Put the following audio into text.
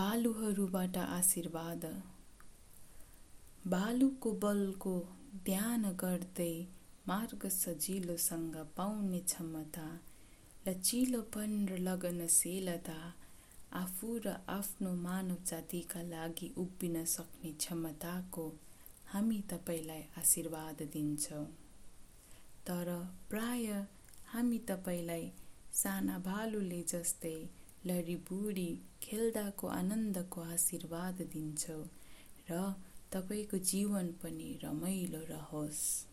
भालुहरूबाट आशीर्वाद। भालुको बलको ध्यान गर्दै मार्ग सजिलोसँग पाउने क्षमता लचिलोपन र लगनशीलता आफू र आफ्नो मानव जातिका लागि उभिन सक्ने क्षमताको हामी तपाईँलाई आशीर्वाद दिन्छौँ। तर प्राय हामी तपाईँलाई साना भालुले जस्तै लडीबुडी खेल्दाको आनन्दको आशीर्वाद दिन्छौँ र तपाईँको जीवन पनि रमाइलो रहोस्।